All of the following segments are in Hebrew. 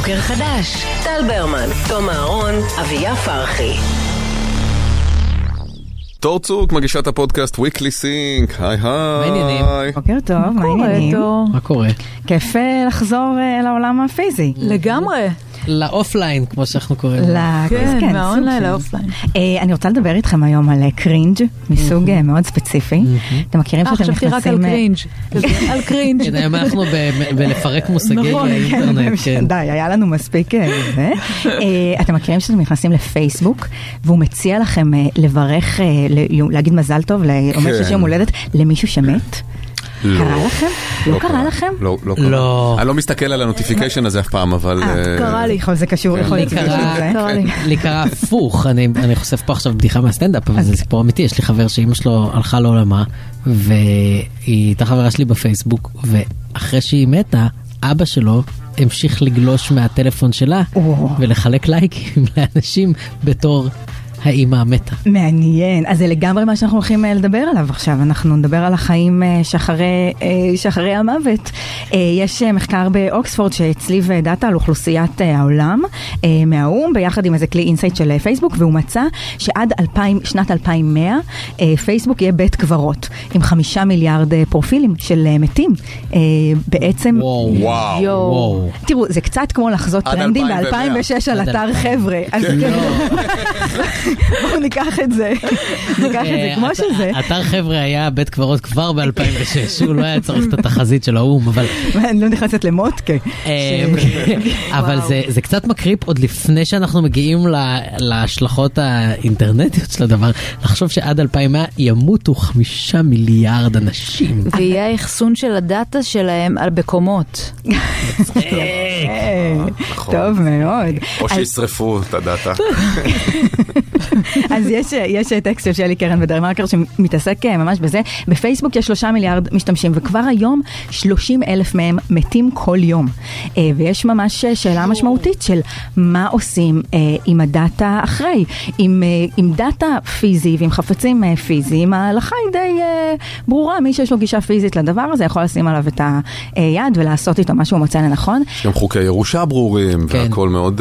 בוקר חדש, טל ברמן, תום אהרון, אביה פרחי. תור צוק, מגישת הפודקאסט Weekly Sync, היי מה העניינים? היי. בוקר טוב, מה העניינים? מה קורה? כיף אה, לחזור אה, לעולם הפיזי. לגמרי. ל offline, כמו שאנחנו קוראים. לו. כן, סוג מה online ל offline. אה, אני רוצה לדבר איתכם היום על אה, cringe מסוג אה, מאוד ספציפי. אתם מכירים אה, שאתם חשבתי רק על נכנסים... אה, cringe. על cringe. כן, היום אנחנו בלפרק מושגי נכון, האינטרנט, כן. די, היה לנו מספיק אה, זה. אה, אתם מכירים שאתם נכנסים לפייסבוק, והוא מציע לכם אה, לברך, אה, להגיד מזל טוב, אומר כן. שיש יום הולדת למישהו שמת? לא. קרה לכם? לא קרה לכם? לא, לא קרה. לא. אני לא מסתכל על ה notification הזה אף פעם, אבל... אה, אה, קרה לי. יכול, זה קשור, יכול לי להיות שזה קרה- זה. קרה לי. קרה הפוך, אני אני חושף פה עכשיו בדיחה מהסטנדאפ, אבל זה סיפור אמיתי, יש לי חבר שאימא שלו הלכה לעולמה, והיא הייתה חברה שלי בפייסבוק, ואחרי שהיא מתה, אבא שלו המשיך לגלוש מהטלפון שלה. ולחלק לייקים לאנשים בתור האימא המתה. מעניין, אז זה לגמרי מה שאנחנו הולכים אה, לדבר עליו עכשיו, אנחנו נדבר על החיים אה, שאחרי, אה, שאחרי המוות. יש מחקר באוקספורד שהצליב דאטה על אוכלוסיית העולם מהאו"ם, ביחד עם איזה כלי insight של פייסבוק, והוא מצא שעד 2000, שנת 2100 אה, פייסבוק יהיה בית קברות, עם חמישה מיליארד פרופילים של מתים. בעצם, וואו. וואו. יואו. וואו. תראו, זה קצת כמו לחזות טרנדים 2100. ב-2006 על אתר 2000. חבר'ה. כן. בואו ניקח את זה, ניקח את זה אה, כמו שזה. אתר חבר'ה היה בית קברות כבר ב-2006, הוא לא היה צריך את התחזית של האו"ם, אבל... אני לא נכנסת למוטקה. אה, אבל וואו. זה, קצת מקריפ עוד לפני שאנחנו מגיעים להשלכות האינטרנטיות של הדבר, לחשוב שעד 2100 ימותו חמישה מיליארד אנשים. ויהיה האחסון של הדאטה שלהם על בקומות. אה, נכון. טוב מאוד. או שישרפו את הדאטה. אז יש, יש טקסט של שלי קרן ודר מרקר שמתעסק אה, ממש בזה. בפייסבוק יש שלושה מיליארד משתמשים, וכבר היום 30 אלף מהם מתים כל יום. אה, ויש ממש אה, שאלה משמעותית של מה עושים עם הדאטה אחרי. עם, עם דאטה פיזי ועם חפצים פיזיים, ההלכה היא די ברורה. מי שיש לו גישה פיזית לדבר הזה יכול לשים עליו את היד ולעשות איתו מה שהוא מוצא לנכון. יש גם חוקי ירושה ברורים, כן. והכל מאוד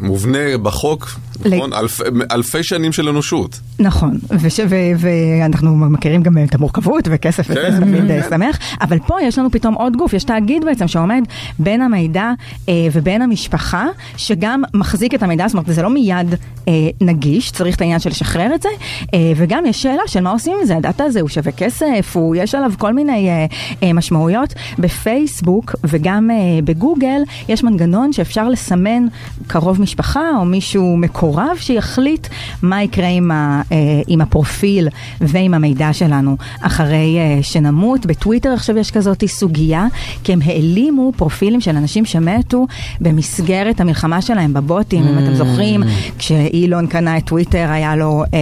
מובנה בחוק, נכון? אלפ- אלפי שנים של אנושות. נכון, וש, ו, ואנחנו מכירים גם את המורכבות וכסף כן. וכסף תמיד אה, שמח, אבל פה יש לנו פתאום עוד גוף, יש תאגיד בעצם שעומד בין המידע אה, ובין המשפחה, שגם מחזיק את המידע, זאת אומרת זה לא מיד אה, נגיש, צריך את העניין של לשחרר את זה, אה, וגם יש שאלה של מה עושים עם זה, הדאטה הזה הוא שווה כסף, הוא, יש עליו כל מיני אה, אה, משמעויות. בפייסבוק וגם אה, בגוגל יש מנגנון שאפשר לסמן קרוב משפחה או מישהו מקורב שיחליט מה יקרה עם, ה, אה, עם הפרופיל ועם המידע שלנו אחרי אה, שנמות. בטוויטר עכשיו יש כזאת סוגיה, כי הם העלימו פרופילים של אנשים שמתו במסגרת המלחמה שלהם בבוטים, אם אתם זוכרים, כשאילון קנה את טוויטר היה לו אה,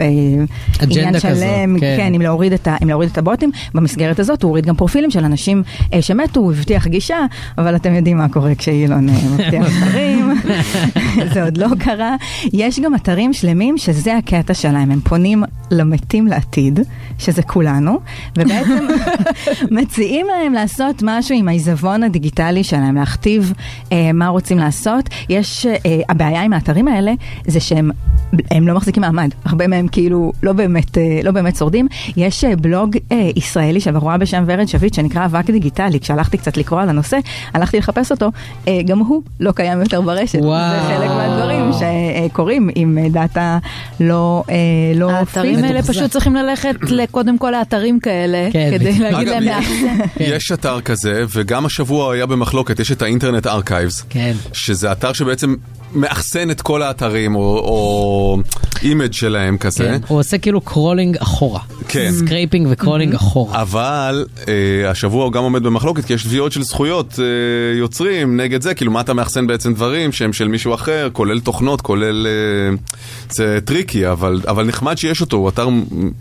אה, עניין שלם, כן. כן, אם להוריד, את ה, אם להוריד את הבוטים, במסגרת הזאת הוא הוריד גם פרופילים של אנשים אה, שמתו, הוא הבטיח גישה, אבל אתם יודעים מה קורה כשאילון אה, מבטיח דברים, זה עוד לא קרה. יש גם אתרים שלמים שזה הקטע שלהם, הם פונים למתים לעתיד, שזה כולנו, ובעצם מציעים להם לעשות משהו עם העיזבון הדיגיטלי שלהם, להכתיב אה, מה רוצים לעשות. יש, אה, הבעיה עם האתרים האלה זה שהם הם לא מחזיקים מעמד, הרבה מהם כאילו לא באמת, אה, לא באמת שורדים. יש אה, בלוג אה, ישראלי של בחורה בשם ורד שביט שנקרא אבק דיגיטלי, כשהלכתי קצת לקרוא על הנושא, הלכתי לחפש אותו, אה, גם הוא לא קיים יותר ברשת. וואו. זה חלק מהדברים שקורים עם אה, דאטה לא, אה, לא האתרים פיזית. האלה. פשוט צריכים ללכת קודם כל לאתרים כאלה, כן, כדי. להגיד להם יש- לאחסן. יש אתר כזה, וגם השבוע היה במחלוקת, יש את ה Internet Archives, כן. שזה אתר שבעצם מאחסן את כל האתרים, או- image שלהם כזה. כן, הוא עושה כאילו crawling אחורה. כן. scraping ו crawling אחורה. אבל אה, השבוע הוא גם עומד במחלוקת כי יש תביעות של זכויות אה, יוצרים נגד זה, כאילו מה אתה מאחסן בעצם דברים שהם של מישהו אחר, כולל תוכנות, כולל... אה, זה tricky, אבל, אבל נחמד שיש אותו, הוא אתר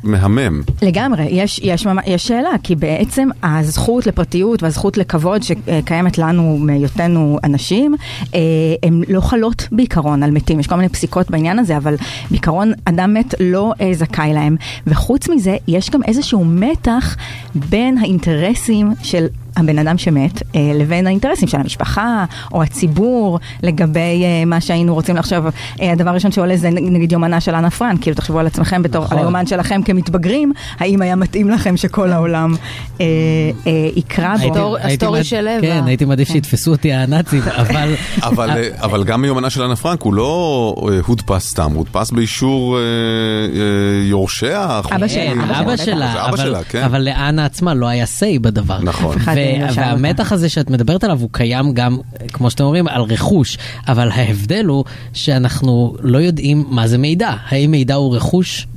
מהמם. לגמרי, יש, יש, יש שאלה, כי בעצם הזכות לפרטיות והזכות לכבוד שקיימת לנו מהיותנו אנשים, אה, הן לא חלות בעיקרון על מתים. יש כל מיני פסיקות בעניין הזה, אבל בעיקרון אדם מת לא אה, זכאי להם. וחוץ מזה, יש גם איזשהו מתח בין האינטרסים של הבן אדם שמת אה, לבין האינטרסים של המשפחה או הציבור לגבי אה, מה שהיינו רוצים לחשוב. אה, הדבר הראשון שעולה זה נגיד יומנה של אנה פרנק, כאילו תחשבו על עצמכם בתור, נכון. על היומן שלכם כמתבגרים, האם היה מתאים לכם שכל העולם אה, אה, יקרא בו? הייתי- הסטור- הייתי הסטורי של אווה. כן, הייתי מעדיף שיתפסו אותי הנאצים, אבל... אבל, אבל גם מיומנה של אנה פרנק הוא לא הודפס סתם, הודפס באישור אה, אה, יורשיה. אבא שלה. אבא. שלה, כן. אבל לאנה עצמה לא היה say בדבר. נכון. ו- לא. והמתח הזה שאת מדברת עליו הוא קיים גם, כמו שאתם אומרים, על רכוש, אבל ההבדל הוא שאנחנו לא יודעים מה זה מידע. האם מידע הוא רכוש?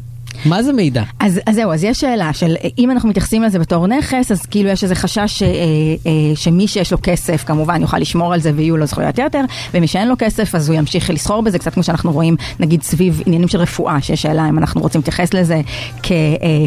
מה זה מידע? אז, אז זהו, אז יש שאלה של אם אנחנו מתייחסים לזה בתור נכס, אז כאילו יש איזה חשש אה, אה, שמי שיש לו כסף כמובן יוכל לשמור על זה ויהיו לו זכויות יתר, ומי שאין לו כסף אז הוא ימשיך לסחור בזה, קצת כמו שאנחנו רואים נגיד סביב עניינים של רפואה, שיש שאלה אם אנחנו רוצים להתייחס לזה כ, אה,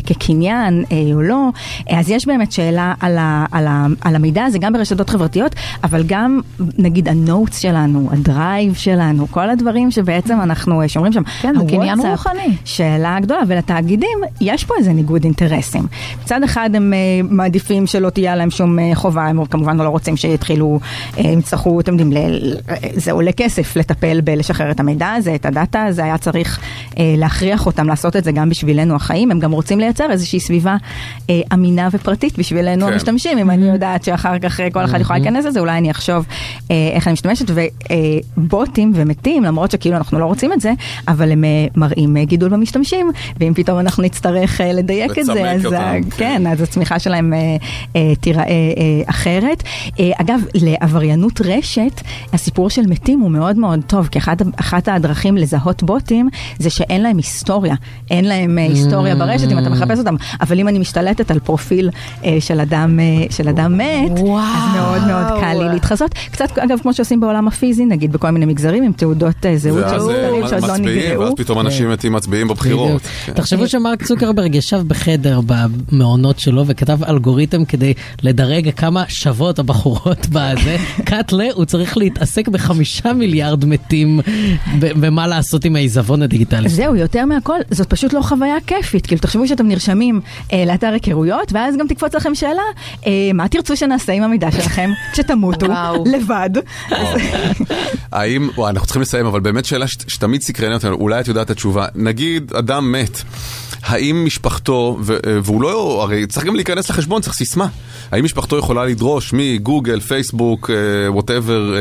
כקניין אה, או לא, אז יש באמת שאלה על, ה, על, ה, על המידע הזה גם ברשתות חברתיות, אבל גם נגיד ה notes שלנו, ה Drive שלנו, כל הדברים שבעצם אנחנו אה, שומרים שם. כן, זה קניין רוחני. שאלה גדולה, ולתאגידים יש פה איזה ניגוד אינטרסים. מצד אחד הם אה, מעדיפים שלא תהיה להם שום אה, חובה, הם כמובן לא רוצים שיתחילו, אה, הם יצטרכו, אתם יודעים, זה עולה כסף לטפל בלשחרר את המידע הזה, את הדאטה הזה, היה צריך אה, להכריח אותם לעשות את זה גם בשבילנו החיים, הם גם רוצים לייצר איזושהי סביבה אה, אמינה ופרטית בשבילנו כן. המשתמשים, אם אני יודעת שאחר כך כל אחד יכול להיכנס לזה, אולי אני אחשוב אה, איך אני משתמשת, ובוטים ומתים, למרות שכאילו אנחנו לא רוצים את זה, אבל הם אה, מראים אה, גידול במשתמשים, ואם פתאום אנחנו נצטרך אה, לדייק את זה, אז אותם, ה- כן. כן, אז הצמיחה שלהם אה, אה, תיראה אה, אחרת. אה, אגב, לעבריינות רשת, הסיפור של מתים הוא מאוד מאוד טוב, כי אחת, אחת הדרכים לזהות בוטים זה שאין להם היסטוריה, אין להם אה, היסטוריה ברשת אם אתה מחפש אותם, אבל אם אני משתלטת על פרופיל אה, של אדם, אה, של אדם מת, וואו. אז מאוד מאוד קל לי להתחזות. קצת, אגב, כמו שעושים בעולם הפיזי, נגיד בכל מיני מגזרים עם תעודות אה, זהות של אה, שעוד לא נגרעו. ואז פתאום אנשים מתים מצביעים בבחירות. תחשבו שמרק צוקרברג ישב בחדר במעונות שלו וכתב אלגוריתם כדי לדרג כמה שוות הבחורות בזה. קאטלה, הוא צריך להתעסק בחמישה מיליארד מתים במה לעשות עם העיזבון הדיגיטלי. זהו, יותר מהכל, זאת פשוט לא חוויה כיפית. כאילו, תחשבו שאתם נרשמים אה, לאתר היכרויות, ואז גם תקפוץ לכם שאלה, אה, מה תרצו שנעשה עם המידע שלכם כשתמותו. לבד? האם, וואי, אנחנו צריכים לסיים, אבל באמת שאלה ש- שתמיד סקרנה אותנו, אולי את יודעת את התשובה. נגיד, אדם מת, האם משפחתו, ו- אה, והוא לא, הרי צריך גם להיכנס לחשבון, צריך סיסמה. האם משפחתו יכולה לדרוש מגוגל, פייסבוק, whatever,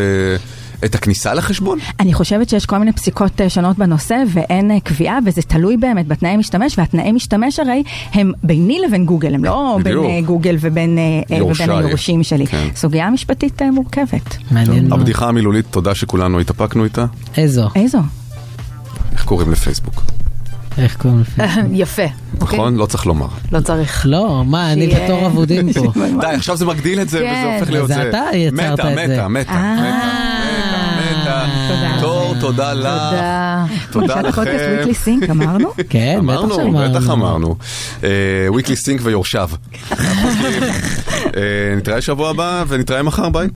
את הכניסה לחשבון? אני חושבת שיש כל מיני פסיקות אה, שונות בנושא, ואין אה, קביעה, וזה תלוי באמת בתנאי משתמש, והתנאי משתמש הרי הם ביני לבין גוגל, הם לא בדיוק. בין אה, גוגל ובין אה, אה, היורשים שלי. כן. סוגיה משפטית אה, מורכבת. מעניין. הבדיחה המילולית, תודה שכולנו התאפקנו איתה. איזו? איזו? איך קוראים לפייסבוק? איך קוראים לזה? יפה. אוקיי? נכון? לא צריך לומר. לא צריך. לא, מה, אני ותור אבודים פה. די, עכשיו זה מגדיל את זה, כן. וזה הופך להיות זה זה. אתה יצרת את זה. מתה, מתה, אה. מתה. תור, תודה לך. תודה. תודה לכם. Weekly Sync, אמרנו? כן, בטח אמרנו, שאמרנו. בטח אמרנו. Weekly Sync ויורשיו. אה, נתראה שבוע הבא ונתראה מחר, ביי.